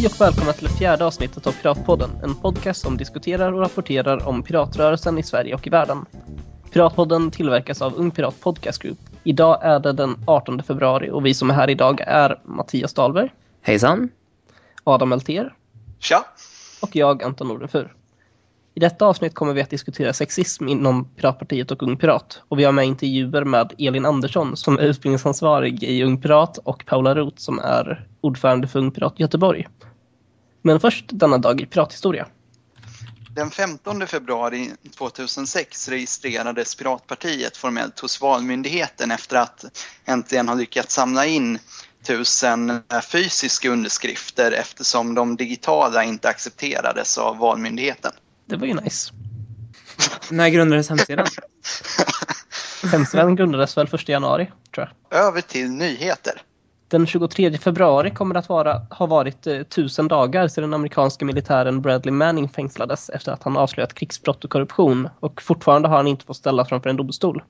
Hej och välkomna till det fjärde avsnittet av Piratpodden, en podcast som diskuterar och rapporterar om piratrörelsen i Sverige och i världen. Piratpodden tillverkas av Ung Pirat Podcast Group. Idag är det den 18 februari och vi som är här idag är Mattias Dahlberg. Hejsan! Adam Elter. Tja! Och jag, Anton Nordenfur. I detta avsnitt kommer vi att diskutera sexism inom Piratpartiet och Ung Pirat. Och vi har med intervjuer med Elin Andersson som är utbildningsansvarig i Ung Pirat och Paula Roth som är ordförande för Ung Pirat Göteborg. Men först denna dag i pirathistoria. Den 15 februari 2006 registrerades Piratpartiet formellt hos Valmyndigheten efter att äntligen ha lyckats samla in tusen fysiska underskrifter eftersom de digitala inte accepterades av Valmyndigheten. Det var ju nice. När grundades hemsidan? Hemsidan grundades väl 1 januari, tror jag. Över till nyheter. Den 23 februari kommer det att vara, ha varit eh, tusen dagar sedan den amerikanska militären Bradley Manning fängslades efter att han avslöjat krigsbrott och korruption och fortfarande har han inte fått ställas framför en domstol.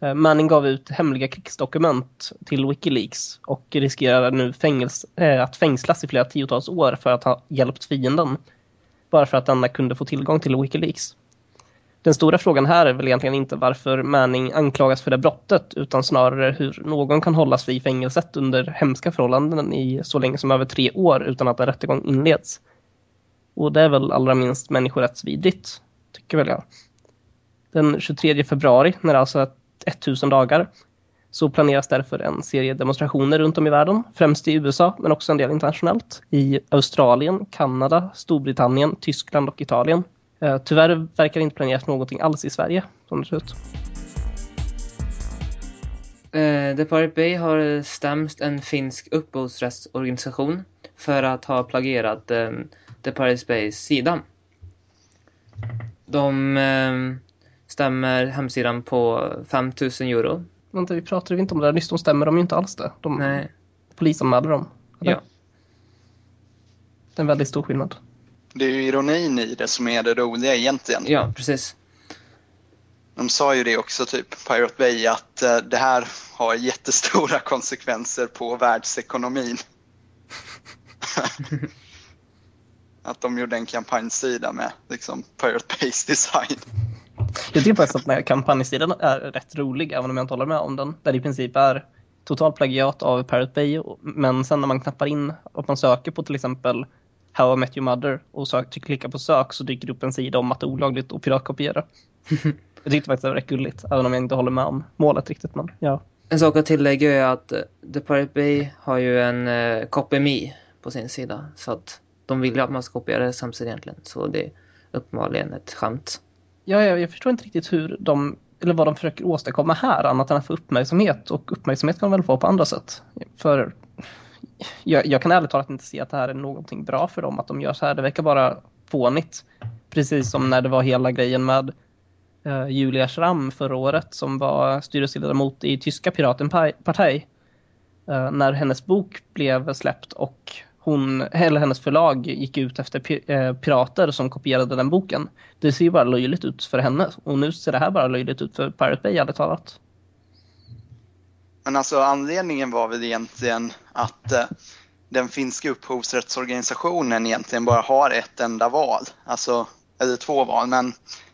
Eh, Manning gav ut hemliga krigsdokument till Wikileaks och riskerar nu fängels, äh, att fängslas i flera tiotals år för att ha hjälpt fienden. Bara för att denna kunde få tillgång till Wikileaks. Den stora frågan här är väl egentligen inte varför Manning anklagas för det brottet utan snarare hur någon kan hållas i fängelset under hemska förhållanden i så länge som över tre år utan att en rättegång inleds. Och det är väl allra minst människorättsvidrigt, tycker väl jag. Den 23 februari, när det alltså är 1000 dagar, så planeras därför en serie demonstrationer runt om i världen, främst i USA men också en del internationellt, i Australien, Kanada, Storbritannien, Tyskland och Italien. Eh, tyvärr verkar det inte planeras någonting alls i Sverige, som det ser ut. Eh, The Pirate Bay har stämt en finsk upphovsrättsorganisation för att ha plagierat eh, The Pirate Bays sida. De eh, stämmer hemsidan på 5000 euro. Vänta, vi pratade inte om det där nyss, de stämmer de ju inte alls det. De Nej. polisanmälde dem. eller? Ja. Det är en väldigt stor skillnad. Det är ju ironin i det som är det roliga egentligen. ja, precis. De sa ju det också, typ Pirate Bay, att eh, det här har jättestora konsekvenser på världsekonomin. att de gjorde en kampanjsida med liksom Pirate Bays design. Jag tycker faktiskt att kampanjsidan är rätt rolig, även om jag inte håller med om den. Där det i princip är total plagiat av Pirate Bay, men sen när man knappar in och man söker på till exempel How I Met Your Mother och sök, klickar på sök så dyker det upp en sida om att det är olagligt att piratkopiera. jag tyckte faktiskt det var rätt gulligt, även om jag inte håller med om målet riktigt. Men ja. En sak att tillägga är att eh, The Pirate Bay har ju en eh, copy.me på sin sida. Så att de vill ju att man ska kopiera deras hemsida egentligen. Så det är uppenbarligen ett skämt. Ja, jag, jag förstår inte riktigt hur de, eller vad de försöker åstadkomma här, annat än att få uppmärksamhet. Och uppmärksamhet kan de väl få på andra sätt. För jag, jag kan ärligt talat inte se att det här är någonting bra för dem, att de gör så här. Det verkar bara fånigt. Precis som när det var hela grejen med eh, Julia Schramm förra året som var styrelseledamot i tyska piratenparti. Eh, när hennes bok blev släppt och hon, eller hennes förlag gick ut efter pi- eh, pirater som kopierade den boken. Det ser ju bara löjligt ut för henne och nu ser det här bara löjligt ut för Pirate Bay ärligt talat. Men alltså anledningen var väl egentligen att eh, den finska upphovsrättsorganisationen egentligen bara har ett enda val. Alltså, eller två val, men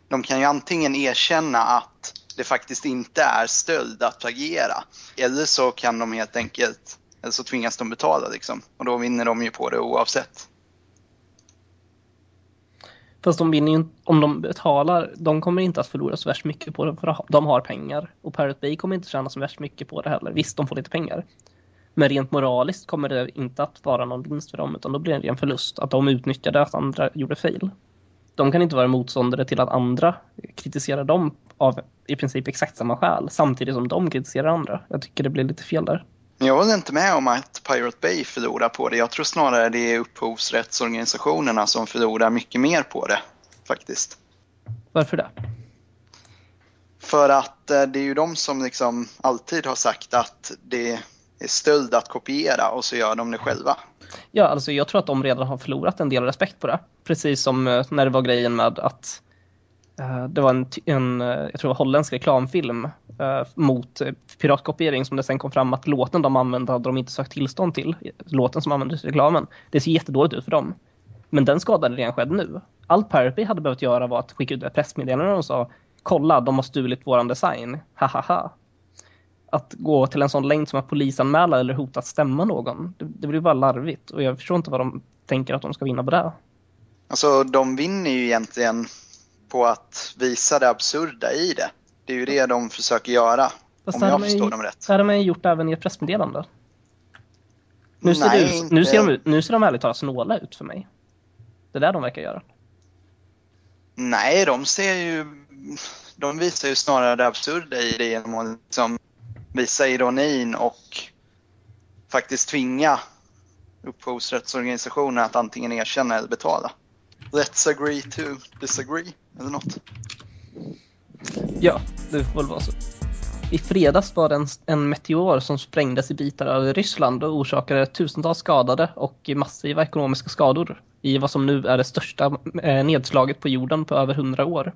de kan ju antingen erkänna att det faktiskt inte är stöld att plagiera. Eller så kan de helt enkelt, eller så tvingas de betala liksom. Och då vinner de ju på det oavsett. Fast de vinner ju, inte- om de betalar, de kommer inte att förlora så värst mycket på det för de har pengar. Och Pirate Bay kommer inte tjäna så värst mycket på det heller. Visst, de får lite pengar. Men rent moraliskt kommer det inte att vara någon vinst för dem utan då blir det en ren förlust. Att de utnyttjade att andra gjorde fel. De kan inte vara motståndare till att andra kritiserar dem av i princip exakt samma skäl samtidigt som de kritiserar andra. Jag tycker det blir lite fel där. Men jag håller inte med om att Pirate Bay förlorar på det. Jag tror snarare det är upphovsrättsorganisationerna som förlorar mycket mer på det faktiskt. Varför det? För att eh, det är ju de som liksom alltid har sagt att det är stöld att kopiera och så gör de det själva. Ja, alltså jag tror att de redan har förlorat en del respekt på det. Precis som eh, när det var grejen med att Eh, det var en, en eh, jag tror holländsk reklamfilm eh, mot piratkopiering som det sen kom fram att låten de använde hade de inte sökt tillstånd till. Låten som användes i reklamen. Det ser jättedåligt ut för dem. Men den skadan redan skedd nu. Allt Pirate Bay hade behövt göra var att skicka ut ett pressmeddelande och sa kolla, de har stulit våran design. Hahaha. Att gå till en sån längd som att polisanmäla eller hota att stämma någon, det, det blir bara larvigt. Och jag förstår inte vad de tänker att de ska vinna på det. Alltså, de vinner ju egentligen på att visa det absurda i det. Det är ju det de försöker göra. Fast om jag förstår ju, dem rätt. Det hade man ju gjort även i ett pressmeddelande. Nu ser, Nej, ut, nu ser, de, nu ser de ärligt talat snåla ut för mig. Det är det de verkar göra. Nej, de ser ju... De visar ju snarare det absurda i det genom att liksom visa ironin och faktiskt tvinga upphovsrättsorganisationer att antingen erkänna eller betala. Let's agree to disagree, eller något. Ja, det får väl vara så. I fredags var det en, en meteor som sprängdes i bitar över Ryssland och orsakade tusentals skadade och massiva ekonomiska skador i vad som nu är det största eh, nedslaget på jorden på över hundra år.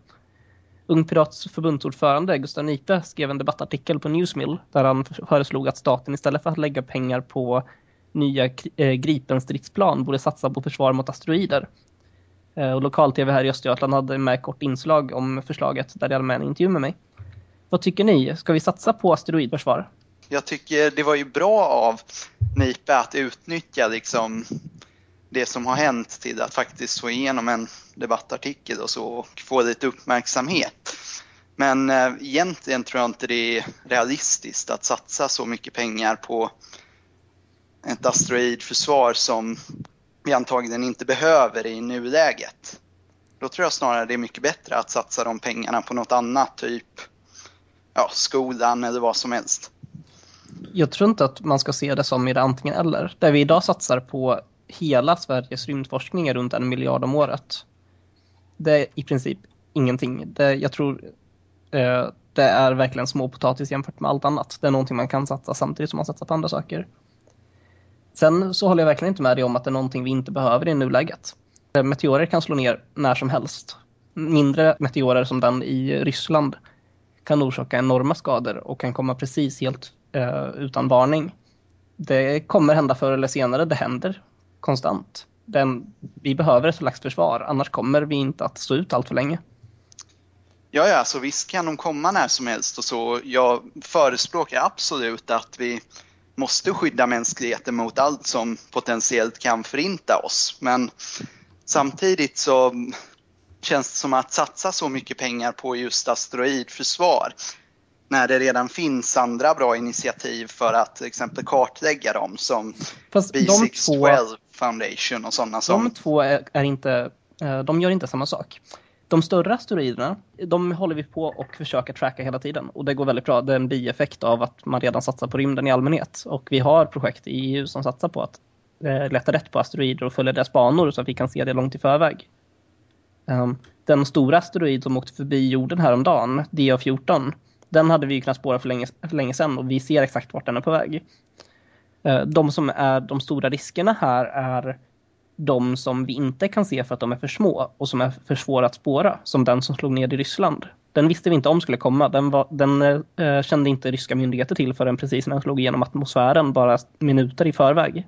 Ung Pirats förbundsordförande Gustav Nipe skrev en debattartikel på Newsmill där han föreslog att staten istället för att lägga pengar på nya eh, Gripen-stridsplan borde satsa på försvar mot asteroider. Eh, och lokal-tv här i Östergötland hade med kort inslag om förslaget där de hade med en intervju med mig. Vad tycker ni? Ska vi satsa på asteroidförsvar? Jag tycker det var ju bra av Nipe att utnyttja liksom det som har hänt till att faktiskt få igenom en debattartikel och så och få lite uppmärksamhet. Men eh, egentligen tror jag inte det är realistiskt att satsa så mycket pengar på ett asteroidförsvar som vi antagligen inte behöver i nuläget. Då tror jag snarare det är mycket bättre att satsa de pengarna på något annat, typ ja, skolan eller vad som helst. Jag tror inte att man ska se det som i det antingen eller. Där vi idag satsar på hela Sveriges rymdforskning är runt en miljard om året. Det är i princip ingenting. Det, jag tror eh, det är verkligen småpotatis jämfört med allt annat. Det är någonting man kan satsa samtidigt som man satsar på andra saker. Sen så håller jag verkligen inte med dig om att det är någonting vi inte behöver i nuläget. Eh, meteorer kan slå ner när som helst. Mindre meteorer som den i Ryssland kan orsaka enorma skador och kan komma precis helt eh, utan varning. Det kommer hända förr eller senare, det händer konstant. Den, vi behöver ett slags försvar, annars kommer vi inte att stå ut allt för länge. Ja, ja, så visst kan de komma när som helst och så. Jag förespråkar absolut att vi måste skydda mänskligheten mot allt som potentiellt kan förinta oss. Men samtidigt så känns det som att satsa så mycket pengar på just asteroidförsvar när det redan finns andra bra initiativ för att till exempel kartlägga dem som Fast B612 Foundation och sådana som... De två är, är, inte, eh, de gör inte samma sak. De större asteroiderna, de håller vi på och försöker tracka hela tiden och det går väldigt bra. Det är en bieffekt av att man redan satsar på rymden i allmänhet och vi har projekt i EU som satsar på att eh, leta rätt på asteroider och följa deras banor så att vi kan se det långt i förväg. Um, den stora asteroid som åkte förbi jorden häromdagen, DA14, den hade vi kunnat spåra för länge, för länge sedan och vi ser exakt vart den är på väg. Ehm, de som är de stora riskerna här är de som vi inte kan se för att de är för små och som är för svåra att spåra, som den som slog ner i Ryssland. Den visste vi inte om skulle komma. Den, var, den eh, kände inte ryska myndigheter till förrän precis när den slog igenom atmosfären, bara minuter i förväg.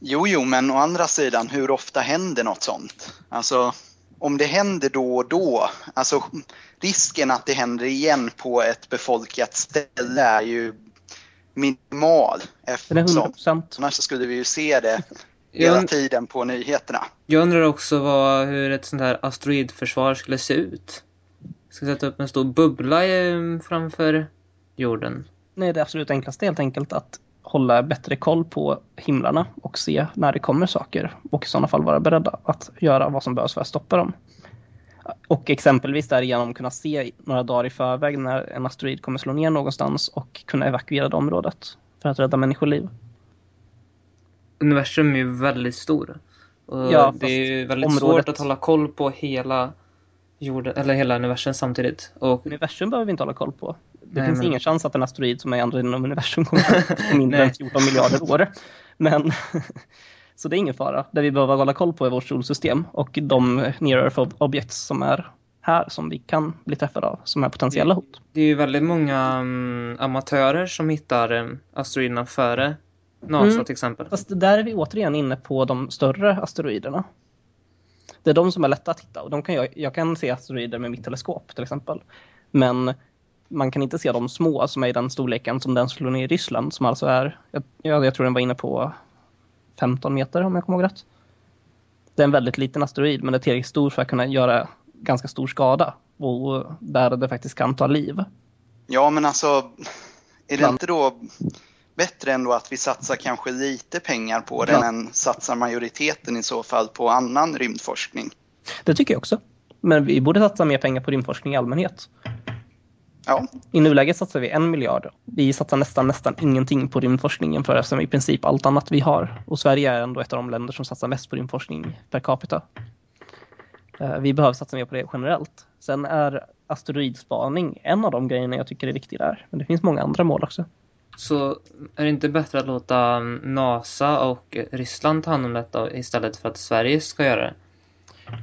Jo, jo, men å andra sidan, hur ofta händer något sånt? Alltså, om det händer då och då, alltså risken att det händer igen på ett befolkat ställe är ju minimal. Eftersom annars skulle vi ju se det hela jag, tiden på nyheterna. Jag undrar också vad, hur ett sånt här asteroidförsvar skulle se ut. Ska sätta upp en stor bubbla framför jorden? Nej, det absolut enklaste är helt enkelt att hålla bättre koll på himlarna och se när det kommer saker och i sådana fall vara beredda att göra vad som behövs för att stoppa dem. Och exempelvis därigenom kunna se några dagar i förväg när en asteroid kommer slå ner någonstans och kunna evakuera det området för att rädda människoliv. Universum är ju väldigt stor. Och ja, det är ju väldigt området... svårt att hålla koll på hela jorden, eller hela universum samtidigt. Och... Universum behöver vi inte hålla koll på. Det Nej, finns men... ingen chans att en asteroid som är andra inom universum kommer på mindre än 14 miljarder år. Men, Så det är ingen fara. Det vi behöver hålla koll på är vårt solsystem och de near Earth objects som är här som vi kan bli träffade av, som är potentiella hot. Det är ju väldigt många um, amatörer som hittar um, asteroiderna före NASA mm. till exempel. Fast där är vi återigen inne på de större asteroiderna. Det är de som är lätta att hitta och de kan jag, jag kan se asteroider med mitt teleskop till exempel. Men man kan inte se de små som är i den storleken som den slår ner i Ryssland som alltså är, jag, jag tror den var inne på 15 meter om jag kommer ihåg rätt. Det är en väldigt liten asteroid men det är tillräckligt stor för att kunna göra ganska stor skada och där det faktiskt kan ta liv. Ja men alltså är det inte då bättre ändå att vi satsar kanske lite pengar på den ja. än satsar majoriteten i så fall på annan rymdforskning? Det tycker jag också. Men vi borde satsa mer pengar på rymdforskning i allmänhet. Ja. I nuläget satsar vi en miljard. Vi satsar nästan, nästan ingenting på rymdforskning jämfört med i princip allt annat vi har. Och Sverige är ändå ett av de länder som satsar mest på rymdforskning per capita. Eh, vi behöver satsa mer på det generellt. Sen är asteroidspaning en av de grejerna jag tycker är viktig där. Men det finns många andra mål också. Så är det inte bättre att låta NASA och Ryssland ta hand om detta istället för att Sverige ska göra det?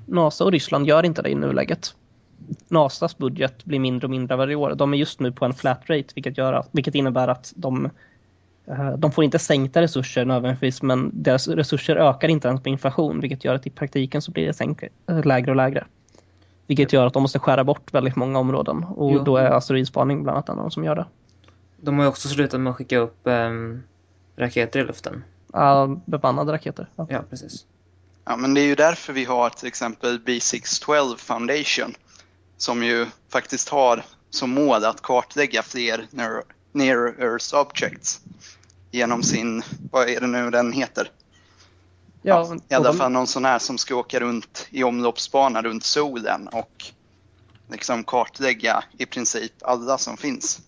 NASA och Ryssland gör inte det i nuläget. NASAs budget blir mindre och mindre varje år. De är just nu på en flat rate vilket, gör, vilket innebär att de, eh, de får inte sänkta resurser nödvändigtvis men deras resurser ökar inte ens på inflation vilket gör att i praktiken så blir det sänk, eh, lägre och lägre. Vilket gör att de måste skära bort väldigt många områden och jo. då är asteroidspaning bland annat en av de som gör det. De har ju också slutat med att skicka upp um, raketer i luften. Ja, bemannade raketer. Ja. ja, precis. Ja, men det är ju därför vi har till exempel B612 Foundation som ju faktiskt har som mål att kartlägga fler near Earth objects genom sin, vad är det nu den heter? Ja, ja, I alla de... fall någon sån här som ska åka runt i omloppsbana runt solen och liksom kartlägga i princip alla som finns.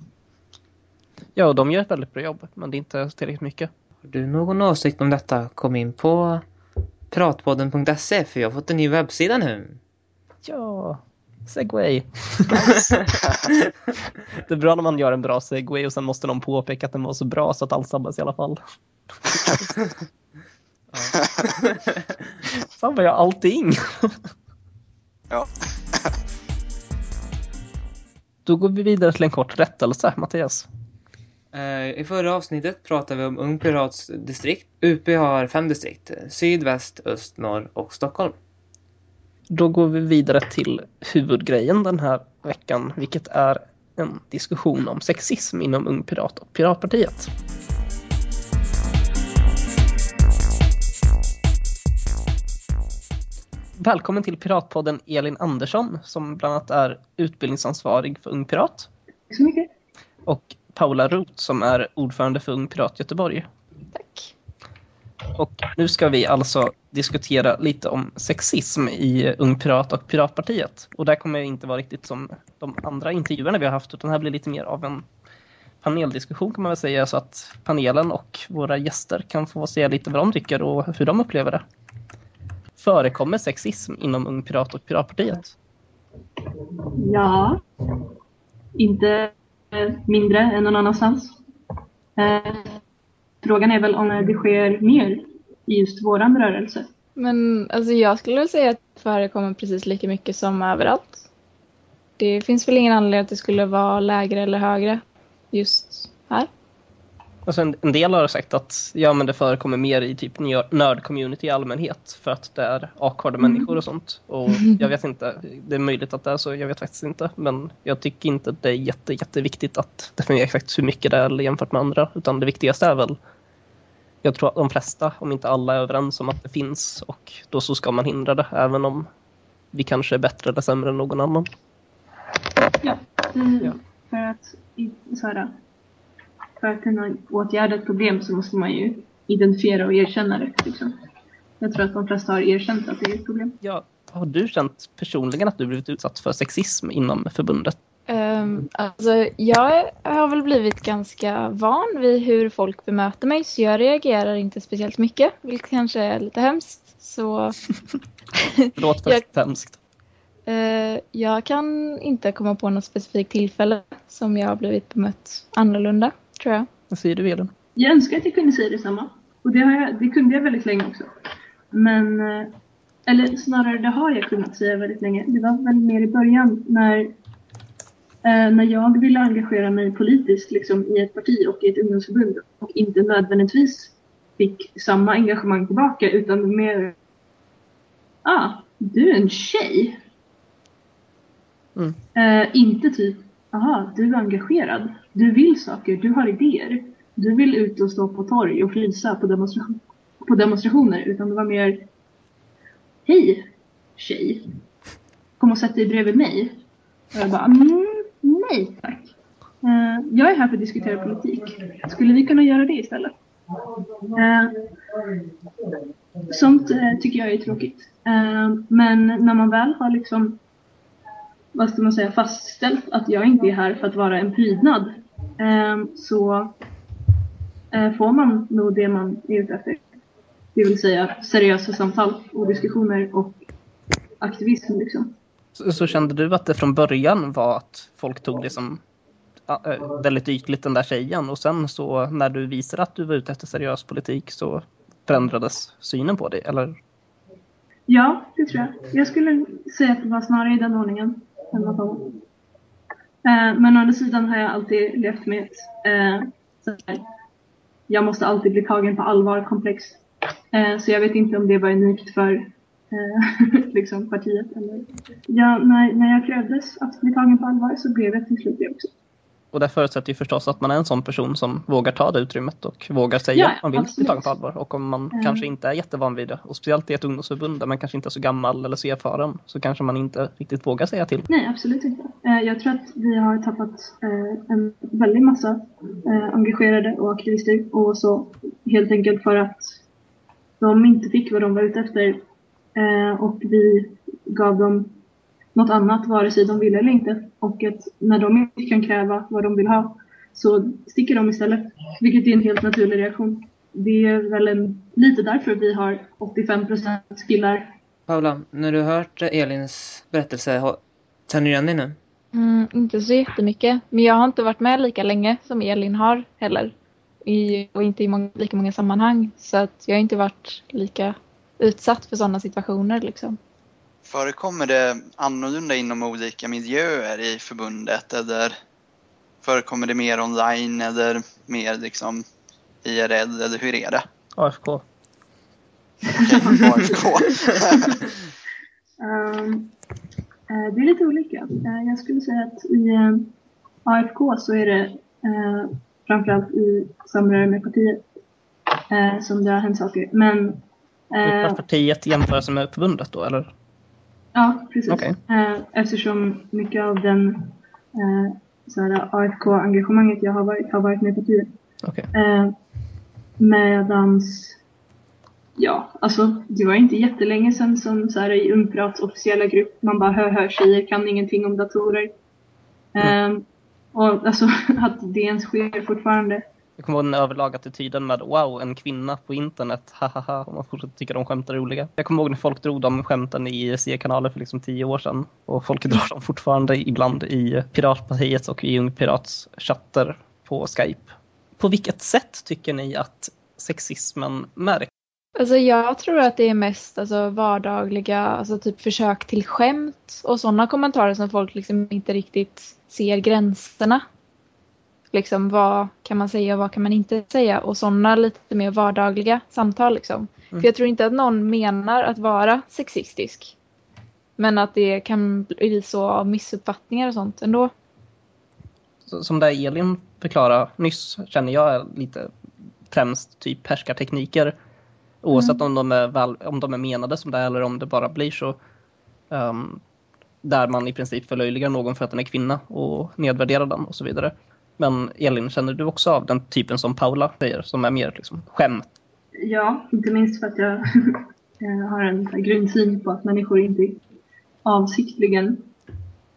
Ja, och de gör ett väldigt bra jobb, men det är inte tillräckligt mycket. Har du någon åsikt om detta? Kom in på pratpodden.se för jag har fått en ny webbsida nu. Ja, segway. det är bra när man gör en bra segway och sen måste någon påpeka att den var så bra så att allt sabbas i alla fall. Sabbar jag allting? ja. Då går vi vidare till en kort rättelse, Mattias. Eh, I förra avsnittet pratade vi om Ung Pirats distrikt. UP har fem distrikt. Syd, väst, öst, norr och Stockholm. Då går vi vidare till huvudgrejen den här veckan, vilket är en diskussion om sexism inom Ung Pirat och Piratpartiet. Välkommen till Piratpodden Elin Andersson som bland annat är utbildningsansvarig för Ung Pirat. Tack så mycket. Och Paula Roth som är ordförande för Ung Pirat Göteborg. Och nu ska vi alltså diskutera lite om sexism i Ung Pirat och Piratpartiet. Och det kommer inte vara riktigt som de andra intervjuerna vi har haft utan det här blir lite mer av en paneldiskussion kan man väl säga så att panelen och våra gäster kan få säga lite vad de tycker och hur de upplever det. Förekommer sexism inom Ung Pirat och Piratpartiet? Ja, inte mindre än någon annanstans. Eh, Frågan är väl om det sker mer i just våran rörelse. Men alltså jag skulle väl säga att det förekommer precis lika mycket som överallt. Det finns väl ingen anledning att det skulle vara lägre eller högre just här. Alltså en, en, del har sagt att ja, men det förekommer mer i typ nörd-community i allmänhet för att det är awkwarda mm. människor och sånt. Och jag vet inte, det är möjligt att det är så, jag vet faktiskt inte. Men jag tycker inte att det är jätte, jätteviktigt att definiera exakt hur mycket det är jämfört med andra. Utan det viktigaste är väl, jag tror att de flesta, om inte alla, är överens om att det finns. Och då så ska man hindra det, även om vi kanske är bättre eller sämre än någon annan. Ja, mm, ja. för att så här, för att kunna åtgärda ett problem så måste man ju identifiera och erkänna det. Liksom. Jag tror att de flesta har erkänt att det är ett problem. Ja, har du känt personligen att du blivit utsatt för sexism inom förbundet? Um, alltså, jag har väl blivit ganska van vid hur folk bemöter mig så jag reagerar inte speciellt mycket, vilket kanske är lite hemskt. Så... det låter jag, hemskt. Uh, jag kan inte komma på något specifikt tillfälle som jag har blivit bemött annorlunda tror jag. Vad säger du Elin? Jag önskar att jag kunde säga detsamma. Och det, har jag, det kunde jag väldigt länge också. Men, eh, eller snarare det har jag kunnat säga väldigt länge. Det var väl mer i början när, när jag ville engagera mig politiskt liksom, i ett parti och i ett ungdomsförbund och inte nödvändigtvis fick samma engagemang tillbaka utan mer ah, du är en tjej. Mm. Eh, inte typ, aha, du är engagerad. Du vill saker, du har idéer. Du vill ut och stå på torg och frysa på, demonstra- på demonstrationer. Utan det var mer, hej tjej. Kom och sätt dig bredvid mig. Och jag bara, mm, Hej, tack. Eh, jag är här för att diskutera politik. Skulle vi kunna göra det istället? Eh, sånt eh, tycker jag är tråkigt. Eh, men när man väl har liksom, vad ska man säga, fastställt att jag inte är här för att vara en prydnad eh, så eh, får man nog det man är ute efter. Det vill säga seriösa samtal och diskussioner och aktivism liksom. Så, så kände du att det från början var att folk tog det som äh, väldigt ytligt den där tjejen och sen så när du visade att du var ute efter seriös politik så förändrades synen på dig eller? Ja, det tror jag. Jag skulle säga att det var snarare i den ordningen. Än vad. Eh, men å andra sidan har jag alltid levt med ett eh, så här, jag måste alltid bli tagen på allvar komplex. Eh, så jag vet inte om det var unikt för liksom partiet. Eller... Ja, när, när jag krävdes att bli tagen på allvar så blev jag till slut det också. Och det förutsätter ju förstås att man är en sån person som vågar ta det utrymmet och vågar säga Ja, att man vill bli absolut. tagen på allvar. Och om man Mm. kanske inte är jättevan vid det, och speciellt i ett ungdomsförbund där man kanske inte är så gammal eller så erfaren, så kanske man inte riktigt vågar säga till. Nej, absolut inte. Eh, jag tror att vi har tappat eh, en väldig massa eh, engagerade och aktivister och så helt enkelt för att de inte fick vad de var ute efter eh, och vi gav dem något annat vare sig de ville eller inte. Och att när de inte kan kräva vad de vill ha så sticker de istället. Vilket är en helt naturlig reaktion. Det är väl en, lite därför vi har 85% killar Paula, när du har hört Elins berättelse, har- känner du igen dig nu? Mm, inte så jättemycket. Men jag har inte varit med lika länge som Elin har heller. I, och inte i många, lika många sammanhang. Så att jag har inte varit lika utsatt för sådana situationer liksom. Förekommer det annorlunda inom olika miljöer i förbundet eller förekommer det mer online eller mer liksom IRL eller hur är det? AFK. AFK. Ehm, eh, det är lite olika. Eh, jag skulle säga att i eh, AFK så är det framförallt i samröre med partiet eh, som det har hänt saker. Men Uh, eh, partiet jämförs med förbundet då, eller? ja, precis. Okej. Eh, eftersom mycket av den eh, AFK-engagemanget jag har varit har varit med partiet. Eh, medans, ja, alltså det var inte jättelänge sedan som så här, i Ungprats officiella grupp man bara hör, hör tjejer kan ingenting om datorer. Eh, och alltså att det ens sker fortfarande. Jag kommer ihåg den överlag attityden med wow, en kvinna på internet, hahaha, och man fortsätter tycka de skämt är roliga. Jag kommer ihåg när folk drog de skämten i IRC-kanaler för liksom tio år sedan. Och folk drar dem fortfarande ibland i Piratpartiets och i Ung Pirats chatter på Skype. På vilket sätt tycker ni att sexismen märks? Alltså jag tror att det är mest alltså, vardagliga, alltså typ försök till skämt och sådana kommentarer som folk liksom inte riktigt ser gränserna. Liksom vad kan man säga och vad kan man inte säga och sådana lite mer vardagliga samtal liksom. Mm. För jag tror inte att någon menar att vara sexistisk. Men att det kan bli så av missuppfattningar och sånt ändå. Som det Elin förklarade nyss känner jag lite främst typ härskartekniker. Oavsett om, de är väl, om de är menade som det eller om det bara blir så. ehm, där man i princip förlöjligar någon för att den är kvinna och nedvärderar den och så vidare. Men Elin, känner du också av den typen som Paula säger som är mer liksom skämt? Ja, inte minst för att jag har en grundsyn på att människor inte avsiktligen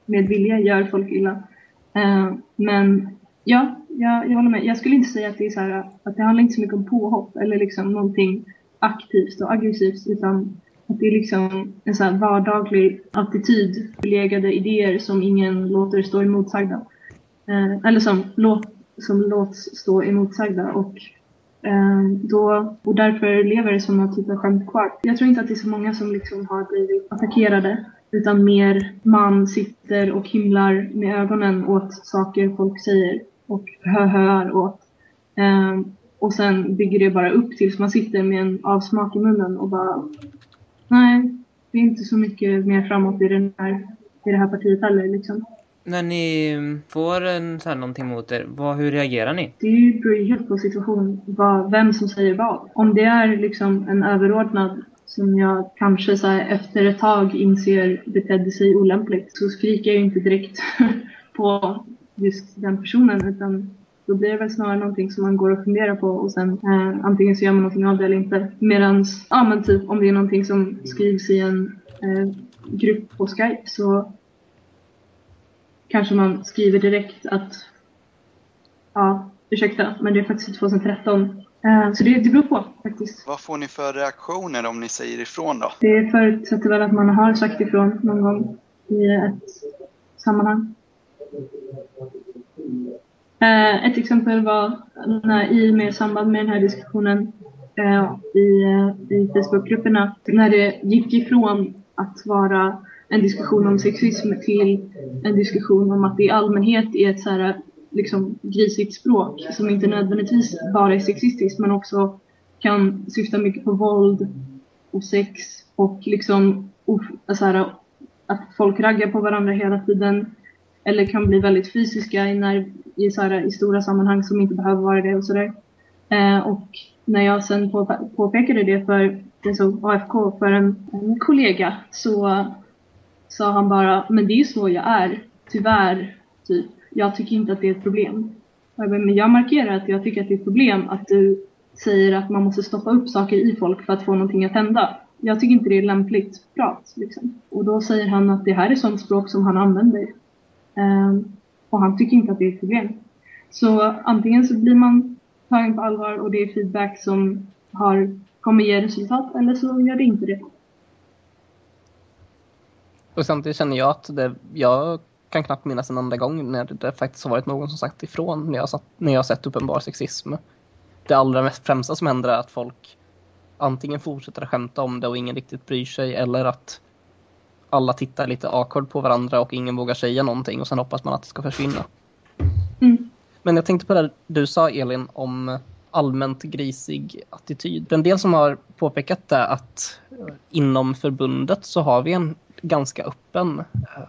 med vilja gör folk illa. Eh, men ja, jag, jag håller med. Jag skulle inte säga att det är så här, att det handlar inte så mycket om påhopp eller liksom någonting aktivt och aggressivt utan att det är liksom en så här vardaglig attityd, förlegade idéer som ingen låter stå emotsagda. Eh, eller som, låt, som låts stå emotsagda och eh, då, och därför lever sådana typer av skämt kvar. Jag tror inte att det är så många som liksom har blivit attackerade utan mer man sitter och himlar med ögonen åt saker folk säger och höhöar åt. Eh, och sen bygger det bara upp tills man sitter med en avsmak i munnen och bara nej, det är inte så mycket mer framåt i, den här, i det här partiet heller liksom. När ni får en, så här, någonting mot er, vad, hur reagerar ni? Det beror ju helt på situation, vad, vem som säger vad. Om det är liksom en överordnad som jag kanske så här, efter ett tag inser betedde sig olämpligt så skriker jag ju inte direkt på just den personen utan då blir det väl snarare någonting som man går och funderar på och sen eh, antingen så gör man någonting av det eller inte. Medan, ja men typ om det är någonting som skrivs i en eh, grupp på Skype så kanske man skriver direkt att ja, ursäkta, men det är faktiskt 2013 Eh, så det, det beror på faktiskt. Vad får ni för reaktioner om ni säger ifrån då? Det förutsätter väl att man har sagt ifrån någon gång i ett sammanhang. Eh, ett exempel var när, i med samband med den här diskussionen eh, i, i Facebookgrupperna när det gick ifrån att vara en diskussion om sexism till en diskussion om att det i allmänhet är ett så här liksom grisigt språk som inte nödvändigtvis bara är sexistiskt men också kan syfta mycket på våld och sex och liksom så här, att folk raggar på varandra hela tiden eller kan bli väldigt fysiska när, i, så här, i stora sammanhang som inte behöver vara det och sådär. Eh, och när jag sen på, påpekade det för alltså, det så AFK för en, en kollega så sa han bara, men det är ju så jag är, tyvärr, typ jag tycker inte att det är ett problem. Men jag markerar att jag tycker att det är ett problem att du säger att man måste stoppa upp saker i folk för att få någonting att hända. Jag tycker inte det är lämpligt prat. Liksom. Och då säger han att det här är sånt språk som han använder. Um, och han tycker inte att det är ett problem. Så antingen så blir man tagen på allvar och det är feedback som har, kommer ge resultat eller så gör det inte det. Och samtidigt känner jag att det, jag kan knappt minnas en enda gång när det faktiskt har varit någon som sagt ifrån när jag, satt, när jag sett uppenbar sexism. Det allra mest främsta som händer är att folk antingen fortsätter att skämta om det och ingen riktigt bryr sig eller att alla tittar lite awkward på varandra och ingen vågar säga någonting och sen hoppas man att det ska försvinna. Mm. Men jag tänkte på det du sa Elin om allmänt grisig attityd. En del som har påpekat det att inom förbundet så har vi en ganska öppen eh,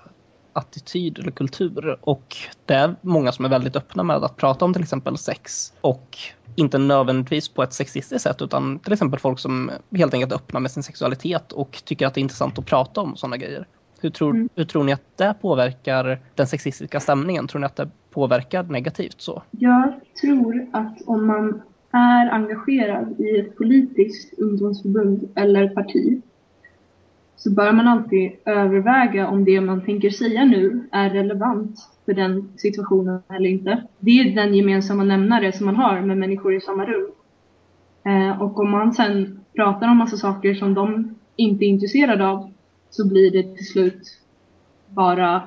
attityd eller kultur och det är många som är väldigt öppna med att prata om till exempel sex och inte nödvändigtvis på ett sexistiskt sätt utan till exempel folk som helt enkelt är öppna med sin sexualitet och tycker att det är intressant att prata om sådana grejer. Hur tror, mm. hur tror ni att det påverkar den sexistiska stämningen? Tror ni att det påverkar negativt så? Jag tror att om man är engagerad i ett politiskt ungdomsförbund eller parti så bör man alltid överväga om det man tänker säga nu är relevant för den situationen eller inte. Det är den gemensamma nämnare som man har med människor i samma rum. Eh, och om man sen pratar om massa saker som de inte är intresserade av så blir det till slut bara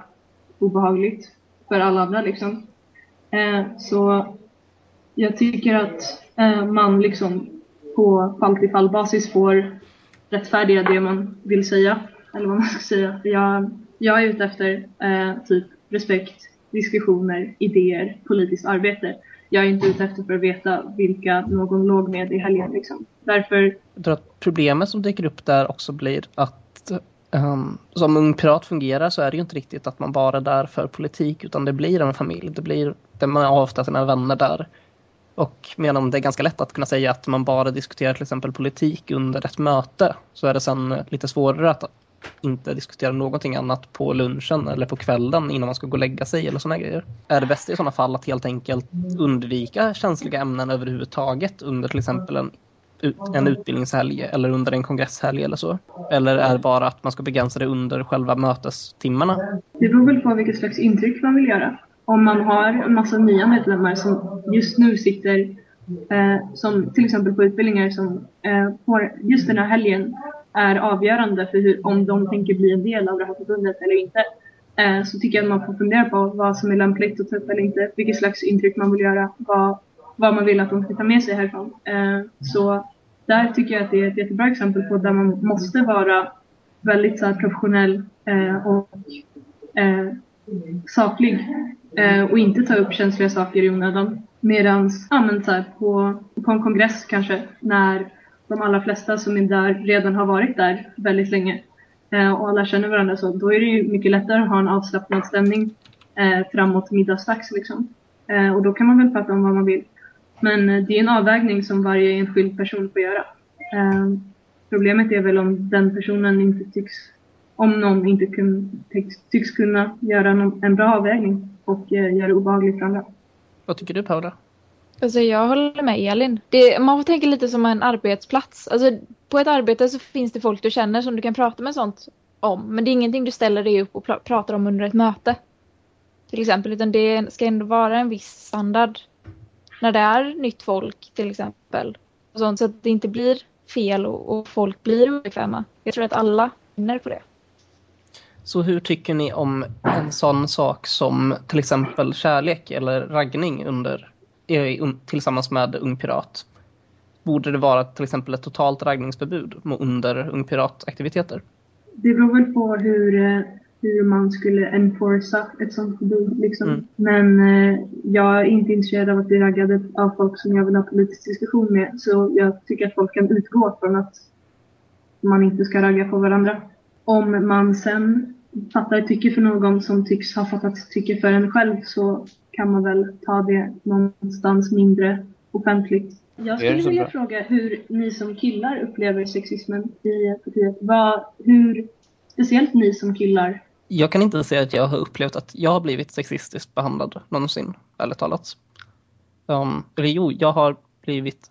obehagligt för alla andra liksom. Eh, så jag tycker att eh, man liksom på fall till fall basis får rättfärdiga det man vill säga. Eller vad man ska säga. Jag, jag är ute efter eh, typ respekt, diskussioner, idéer, politiskt arbete. Jag är inte ute efter för att veta vilka någon låg med i helgen. Liksom. Därför... Jag tror att problemet som dyker upp där också blir att um, som Ung Pirat fungerar så är det ju inte riktigt att man bara är där för politik utan det blir en familj. Det blir, det man har ofta sina vänner där. Och medan det är ganska lätt att kunna säga att man bara diskuterar till exempel politik under ett möte så är det sen lite svårare att inte diskutera någonting annat på lunchen eller på kvällen innan man ska gå och lägga sig eller sådana grejer. Är det bäst i sådana fall att helt enkelt undvika känsliga ämnen överhuvudtaget under till exempel en, en utbildningshelg eller under en kongresshelg eller så? Eller är det bara att man ska begränsa det under själva mötestimmarna? Det beror väl på vilket slags intryck man vill göra om man har en massa nya medlemmar som just nu sitter eh, som till exempel på utbildningar som eh, på just den här helgen är avgörande för hur, om de tänker bli en del av det här förbundet eller inte. Eh, så tycker jag att man får fundera på vad som är lämpligt att ta upp eller inte, vilket slags intryck man vill göra, vad, vad man vill att de ska ta med sig härifrån. Eh, så där tycker jag att det är ett jättebra exempel på där man måste vara väldigt så här, professionell eh, och eh, saklig eh, och inte ta upp känsliga saker i onödan. Medan ja, men så här, på, på en kongress kanske när de allra flesta som är där redan har varit där väldigt länge eh, och alla känner varandra så då är det ju mycket lättare att ha en avslappnad stämning eh, framåt middagsdags liksom. Eh, och då kan man väl prata om vad man vill. Men eh, det är en avvägning som varje enskild person får göra. Eh, problemet är väl om den personen inte tycks, om någon inte kun, tycks, tycks kunna göra någon, en bra avvägning och eh, göra det obehagligt för andra. Vad tycker du Paula? Alltså jag håller med Elin. Det, man får tänka lite som en arbetsplats. Alltså, på ett arbete så finns det folk du känner som du kan prata med sånt om. Men det är ingenting du ställer dig upp och pr pratar om under ett möte. Till exempel. Utan det ska ändå vara en viss standard. När det är nytt folk till exempel. Och sånt, så att det inte blir fel och, och folk blir obekväma. Jag tror att alla vinner på det. Så hur tycker ni om en sån sak som till exempel kärlek eller raggning under, tillsammans med Ung Pirat? Borde det vara till exempel ett totalt raggningsförbud under Ung Pirat-aktiviteter? Det beror väl på hur, eh, hur man skulle enforca ett sånt förbud. Liksom. Mm. Men eh, jag är inte intresserad av att bli raggad av folk som jag vill ha politisk diskussion med. Så jag tycker att folk kan utgå från att man inte ska ragga på varandra. Om man sen fattar tycke för någon som tycks ha fattat tycke för en själv så kan man väl ta det någonstans mindre offentligt. Jag skulle vilja bra. fråga hur ni som killar upplever sexismen i partiet. Vad, hur, speciellt ni som killar. Jag kan inte säga att jag har upplevt att jag har blivit sexistiskt behandlad någonsin, ärligt talat. Um, eller jo, jag har blivit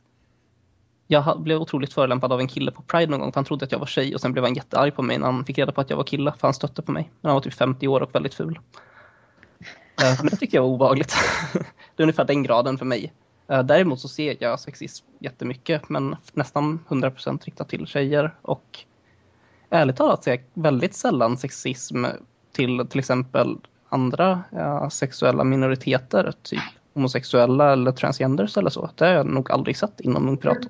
jag blev otroligt förolämpad av en kille på Pride någon gång för han trodde att jag var tjej och sen blev han jättearg på mig när han fick reda på att jag var kille för han stötte på mig. Men han var typ 50 år och väldigt ful. Eh, men det tyckte jag var obehagligt. det är ungefär den graden för mig. Eh, däremot så ser jag sexism jättemycket men nästan 100% riktat till tjejer och ärligt talat ser jag väldigt sällan sexism till till exempel andra eh, sexuella minoriteter, typ homosexuella eller transgenders eller så. Det har jag nog aldrig sett inom Ungpiraten.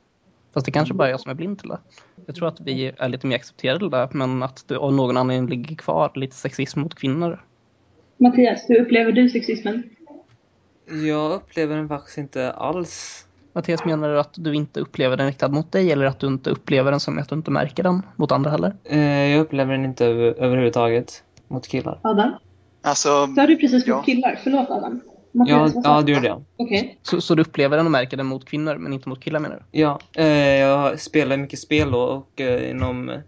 Fast det kanske bara är jag som är blind till det. Jag tror att vi är lite mer accepterade där, men att det av någon anledning ligger kvar lite sexism mot kvinnor. Mattias, hur upplever du sexismen? Jag upplever den faktiskt inte alls. Mattias, menar du att du inte upplever den riktad mot dig eller att du inte upplever den som att du inte märker den mot andra heller? Eh, jag upplever den inte över, överhuvudtaget mot killar. Adam? Alltså, Sa du precis mot ja. killar? Förlåt Adam. Ja, ja, det gjorde jag. Okay. Så, så du upplever den och märker den mot kvinnor men inte mot killar menar du? Ja, eh, jag spelar mycket spel då och eh, inom...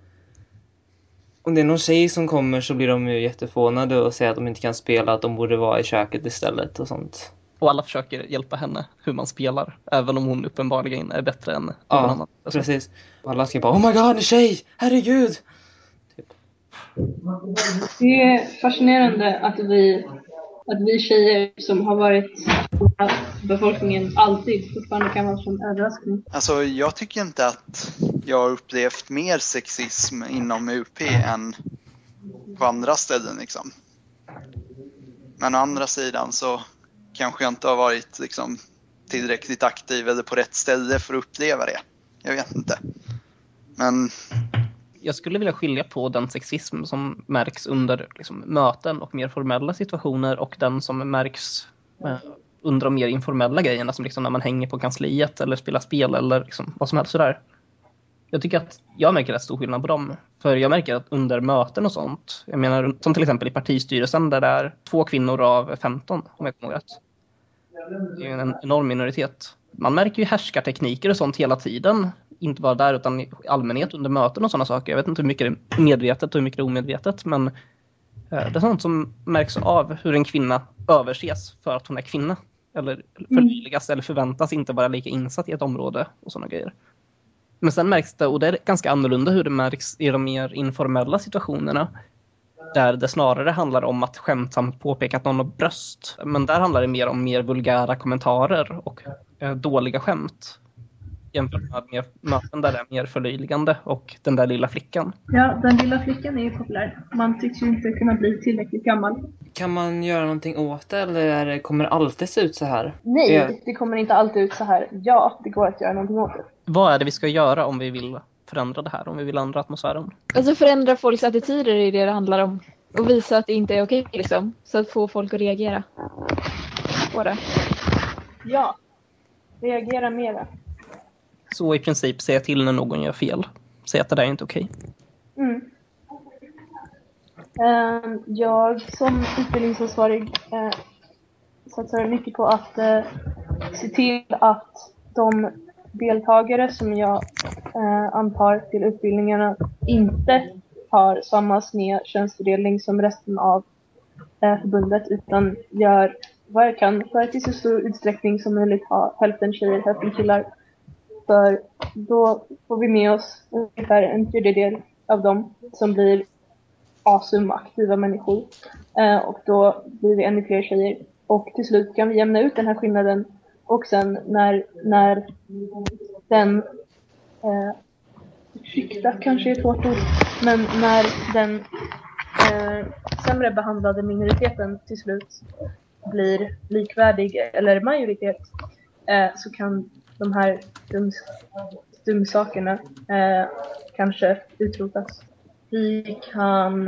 Om det är någon tjej som kommer så blir de ju jättefånade och säger att de inte kan spela, att de borde vara i köket istället och sånt. Och alla försöker hjälpa henne hur man spelar, även om hon uppenbarligen är bättre än någon ja, annan. Ja, precis. Och alla ska bara Oh my god, en tjej! Herregud! Typ. Det är fascinerande att vi att vi tjejer som har varit befolkningen alltid fortfarande kan vara som överraskning. Alltså jag tycker inte att jag har upplevt mer sexism inom UP än på andra ställen liksom. Men å andra sidan så kanske jag inte har varit liksom tillräckligt aktiv eller på rätt ställe för att uppleva det. Jag vet inte. Men jag skulle vilja skilja på den sexism som märks under liksom, möten och mer formella situationer och den som märks eh, under de mer informella grejerna som liksom när man hänger på kansliet eller spelar spel eller liksom, vad som helst sådär. Jag tycker att jag märker rätt stor skillnad på dem. För jag märker att under möten och sånt, jag menar som till exempel i partistyrelsen där det är två kvinnor av 15 om jag kommer rätt. Det är en enorm minoritet. Man märker ju härskartekniker och sånt hela tiden inte bara där utan i allmänhet under möten och sådana saker. Jag vet inte hur mycket det är medvetet och hur mycket det är omedvetet men eh, det är sånt som märks av hur en kvinna överses för att hon är kvinna. Eller förlöjligas mm. eller förväntas inte vara lika insatt i ett område och sådana grejer. Men sen märks det, och det är ganska annorlunda hur det märks i de mer informella situationerna. Där det snarare handlar om att skämtsamt påpeka att någon har bröst. Men där handlar det mer om mer vulgära kommentarer och eh, dåliga skämt jämfört med möten där det är mer förlöjligande och den där lilla flickan. Ja, den lilla flickan är ju populär. Man tycks ju inte kunna bli tillräckligt gammal. Kan man göra någonting åt det eller det, kommer det alltid se ut så här? Nej, Ja. det kommer inte alltid ut så här. Ja, det går att göra någonting åt det. Vad är det vi ska göra om vi vill förändra det här, om vi vill ändra atmosfären? Alltså förändra folks attityder är det det handlar om. Och visa att det inte är okej liksom. Så att få folk att reagera på det. Ja, reagera mera. Så i princip säga till när någon gör fel. Säga att det där är inte okej. Mm. Ehm, jag som utbildningsansvarig eh, satsar mycket på att eh, se till att de deltagare som jag eh, antar till utbildningarna inte har samma sned könsfördelning som resten av förbundet utan gör vad jag kan för att i så stor utsträckning som möjligt ha hälften tjejer, hälften killar. För då får vi med oss ungefär en tredjedel av dem som blir asum aktiva människor. Eh, och då blir vi ännu fler tjejer. Och till slut kan vi jämna ut den här skillnaden. Och sen när, när den eh, ursäkta kanske är ett hårt ord, men när den eh, sämre behandlade minoriteten till slut blir likvärdig eller majoritet eh, så kan de här stumsakerna dumsakerna eh, kanske utrotas. Vi kan,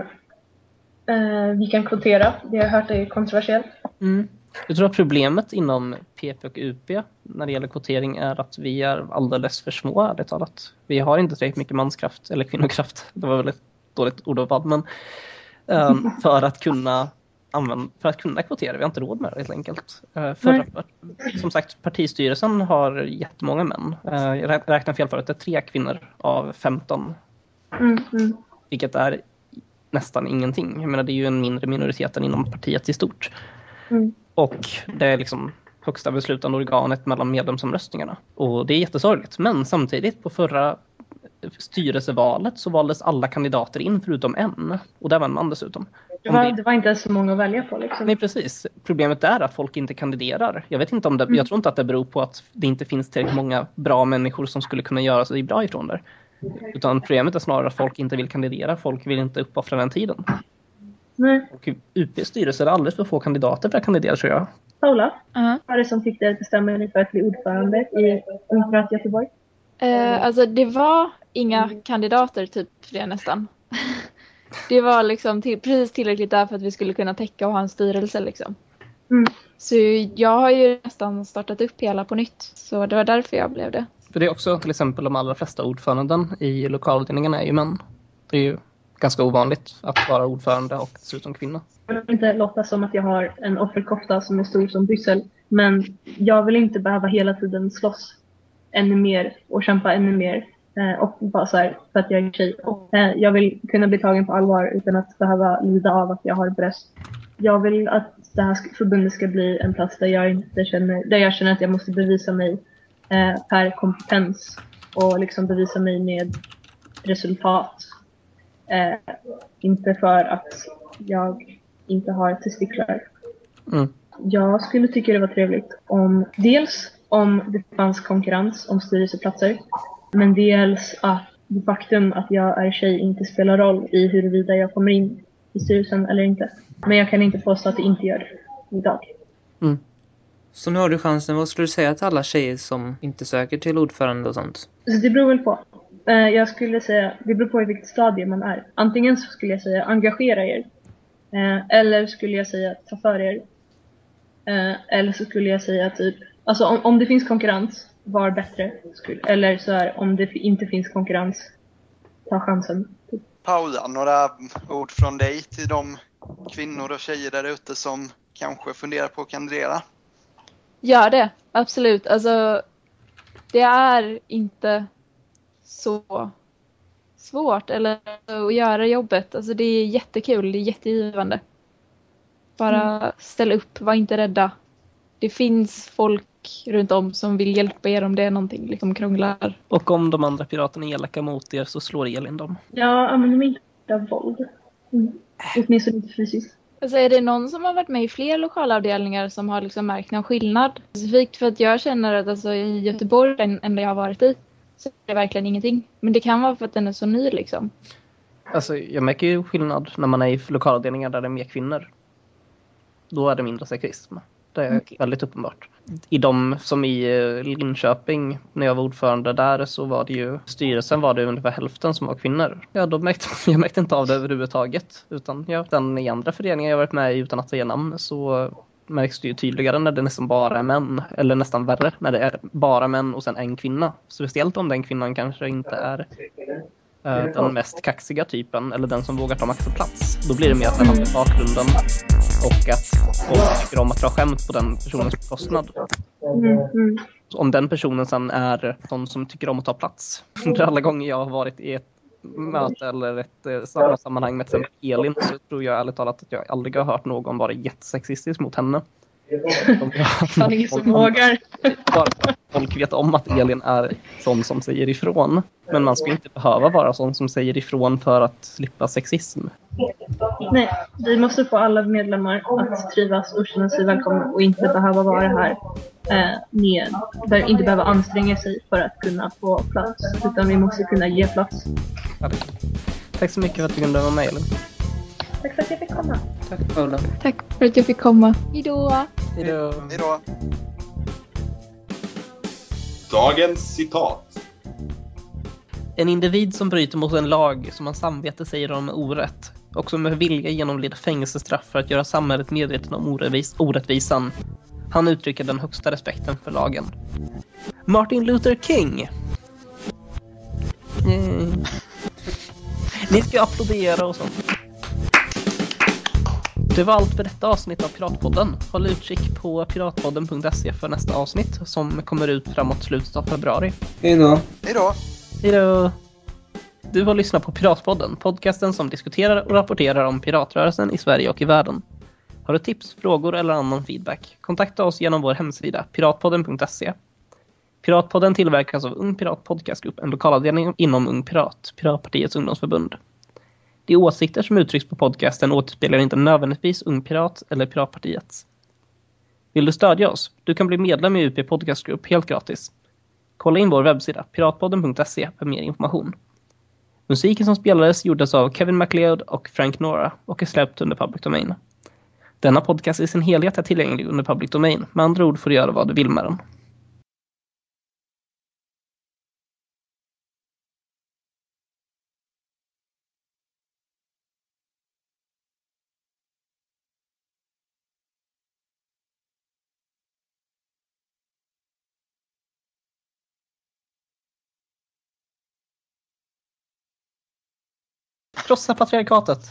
eh, vi kan kvotera, det har jag hört är kontroversiellt. Mm. Jag tror att problemet inom PP och UP när det gäller kvotering är att vi är alldeles för små, ärligt talat. Vi har inte tillräckligt mycket manskraft, eller kvinnokraft, det var väl ett dåligt ordval, men um, för att kunna använda, för att kunna kvotera. Vi har inte råd med det helt enkelt. Uh, för, som sagt, partistyrelsen har jättemånga män. Jag räk- räknar fel förut, det är tre kvinnor av 15, Mm, mm. vilket är nästan ingenting. Jag menar, det är ju en mindre minoritet än inom partiet i stort. Mm. Och det är liksom högsta beslutande organet mellan medlemsomröstningarna. Och det är jättesorgligt. Men samtidigt på förra styrelsevalet så valdes alla kandidater in förutom en. Och där vann man dessutom. Det, var, det- det var inte så många att välja på liksom. Nej precis. Problemet är att folk inte kandiderar. Jag vet inte om det, jag tror inte att det beror på att det inte finns tillräckligt många bra människor som skulle kunna göra sig bra ifrån det. Utan problemet är snarare att folk inte vill kandidera. Folk vill inte uppoffra den tiden. Nej. Och UPs styrelse är alldeles för få kandidater för att kandidera tror jag. Paula, Ja. vad är det som fick dig att bestämma dig för att bli ordförande i Ungförat Göteborg? Eh, alltså det var inga kandidater typ för det nästan. Det var liksom till, precis tillräckligt där för att vi skulle kunna täcka och ha en styrelse liksom. Mm. Så jag har ju nästan startat upp hela på nytt. Så det var därför jag blev det. För det är också till exempel de allra flesta ordföranden i lokalavdelningarna är ju män. Det är ju ganska ovanligt att vara ordförande och dessutom kvinna. Jag vill inte låta som att jag har en offerkofta som är stor som Bryssel. Men jag vill inte behöva hela tiden slåss ännu mer och kämpa ännu mer. Eh, och bara så här, för att jag är tjej. Och, eh, jag vill kunna bli tagen på allvar utan att behöva lida av att jag har bröst. Jag vill att det här förbundet ska bli en plats där jag, inte känner, där jag känner att jag måste bevisa mig eh, per kompetens och liksom bevisa mig med resultat. Eh, inte för att jag inte har testiklar. Mm. Jag skulle tycka det var trevligt om dels om det fanns konkurrens om styrelseplatser. Men dels att det faktum att jag är tjej inte spelar roll i huruvida jag kommer in i styrelsen eller inte. Men jag kan inte påstå att det inte gör det idag. Mm. Så nu har du chansen. Vad skulle du säga till alla tjejer som inte söker till ordförande och sånt? Så det beror väl på. Eh, Jag skulle säga, det beror på i vilket stadie man är. Antingen så skulle jag säga engagera er. Eh, Eller skulle jag säga ta för er. Eh, Eller så skulle jag säga typ, alltså om, om det finns konkurrens, var bättre. Skulle, eller så här, om det inte finns konkurrens, ta chansen. Paula, några ord från dig till de kvinnor och tjejer där ute som kanske funderar på att kandidera? Gör det, absolut. Alltså, det är inte så svårt eller att göra jobbet. Alltså, det är jättekul, det är jättegivande. Bara ställ upp, var inte rädda. Det finns folk runt om som vill hjälpa er om det är någonting liksom krånglar. Och om de andra piraterna är elaka mot er så slår Elin dem. Ja, använder mig inte av våld. Mm. Åtminstone inte fysiskt. Alltså är det någon som har varit med i fler lokalavdelningar som har liksom märkt någon skillnad? Specifikt för att jag känner att alltså, i Göteborg, den enda jag har varit i, så är det verkligen ingenting. Men det kan vara för att den är så ny liksom. Alltså, jag märker ju skillnad när man är i lokalavdelningar där det är mer kvinnor. Då är det mindre sexism. Det är väldigt uppenbart. I de som i eh, Linköping, när jag var ordförande där så var det ju styrelsen var det ungefär hälften som var kvinnor. Ja, då märkte jag märkte inte av det överhuvudtaget. Utan ja, den i andra föreningar jag varit med i utan att säga namn så märks det ju tydligare när det nästan bara är män. Eller nästan värre när det är bara män och sen en kvinna. Speciellt om den kvinnan kanske inte är den mest kaxiga typen eller den som vågar ta maxplats. Då blir det mer att det handlar om bakgrunden och att folk tycker om att dra skämt på den personens bekostnad. Mm, mm. Om den personen sen är någon som tycker om att ta plats. Under alla gånger jag har varit i ett möte eller ett eh, samma sammanhang med till exempel Elin så tror jag ärligt talat att jag aldrig har hört någon vara jättesexistisk mot henne. Fan, ingen som vågar. Folk vet om att Elin är sån som säger ifrån. Men man ska inte behöva vara sån som säger ifrån för att slippa sexism. Nej, vi måste få alla medlemmar att trivas och känna sig välkomna och inte behöva vara här eh, med, inte behöva anstränga sig för att kunna få plats. Utan vi måste kunna ge plats. Tack så mycket för att du kunde vara med Elin. Tack för att jag fick komma. Tack Paula. Tack för att jag fick komma. Hejdå! Hejdå. Hej då. Dagens citat. En individ som bryter mot en lag som hans samvete säger om orätt och som med vilja genomlider fängelsestraff för att göra samhället medveten om orättvis, orättvisan. Han uttrycker den högsta respekten för lagen. Martin Luther King! Yay. Ni ska applådera och sånt. Det var allt för detta avsnitt av Piratpodden. Håll utkik på piratpodden.se för nästa avsnitt som kommer ut framåt slutet av februari. Hej då. Hej då. Hejdå! Du har lyssnat på Piratpodden, podcasten som diskuterar och rapporterar om piratrörelsen i Sverige och i världen. Har du tips, frågor eller annan feedback? Kontakta oss genom vår hemsida, piratpodden.se. Piratpodden tillverkas av Ung Pirat Podcastgrupp, en lokalavdelning inom Ung Pirat, Piratpartiets ungdomsförbund. De åsikter som uttrycks på podcasten återspeglar inte nödvändigtvis Ung Pirat eller Piratpartiet. Vill du stödja oss? Du kan bli medlem i UP Podcastgrupp helt gratis. Kolla in vår webbsida, piratpodden.se, för mer information. Musiken som spelades gjordes av Kevin MacLeod och Frank Nora och är släppt under Public Domain. Denna podcast i sin helhet är tillgänglig under Public Domain, med andra ord får du göra vad du vill med den. Krossa patriarkatet!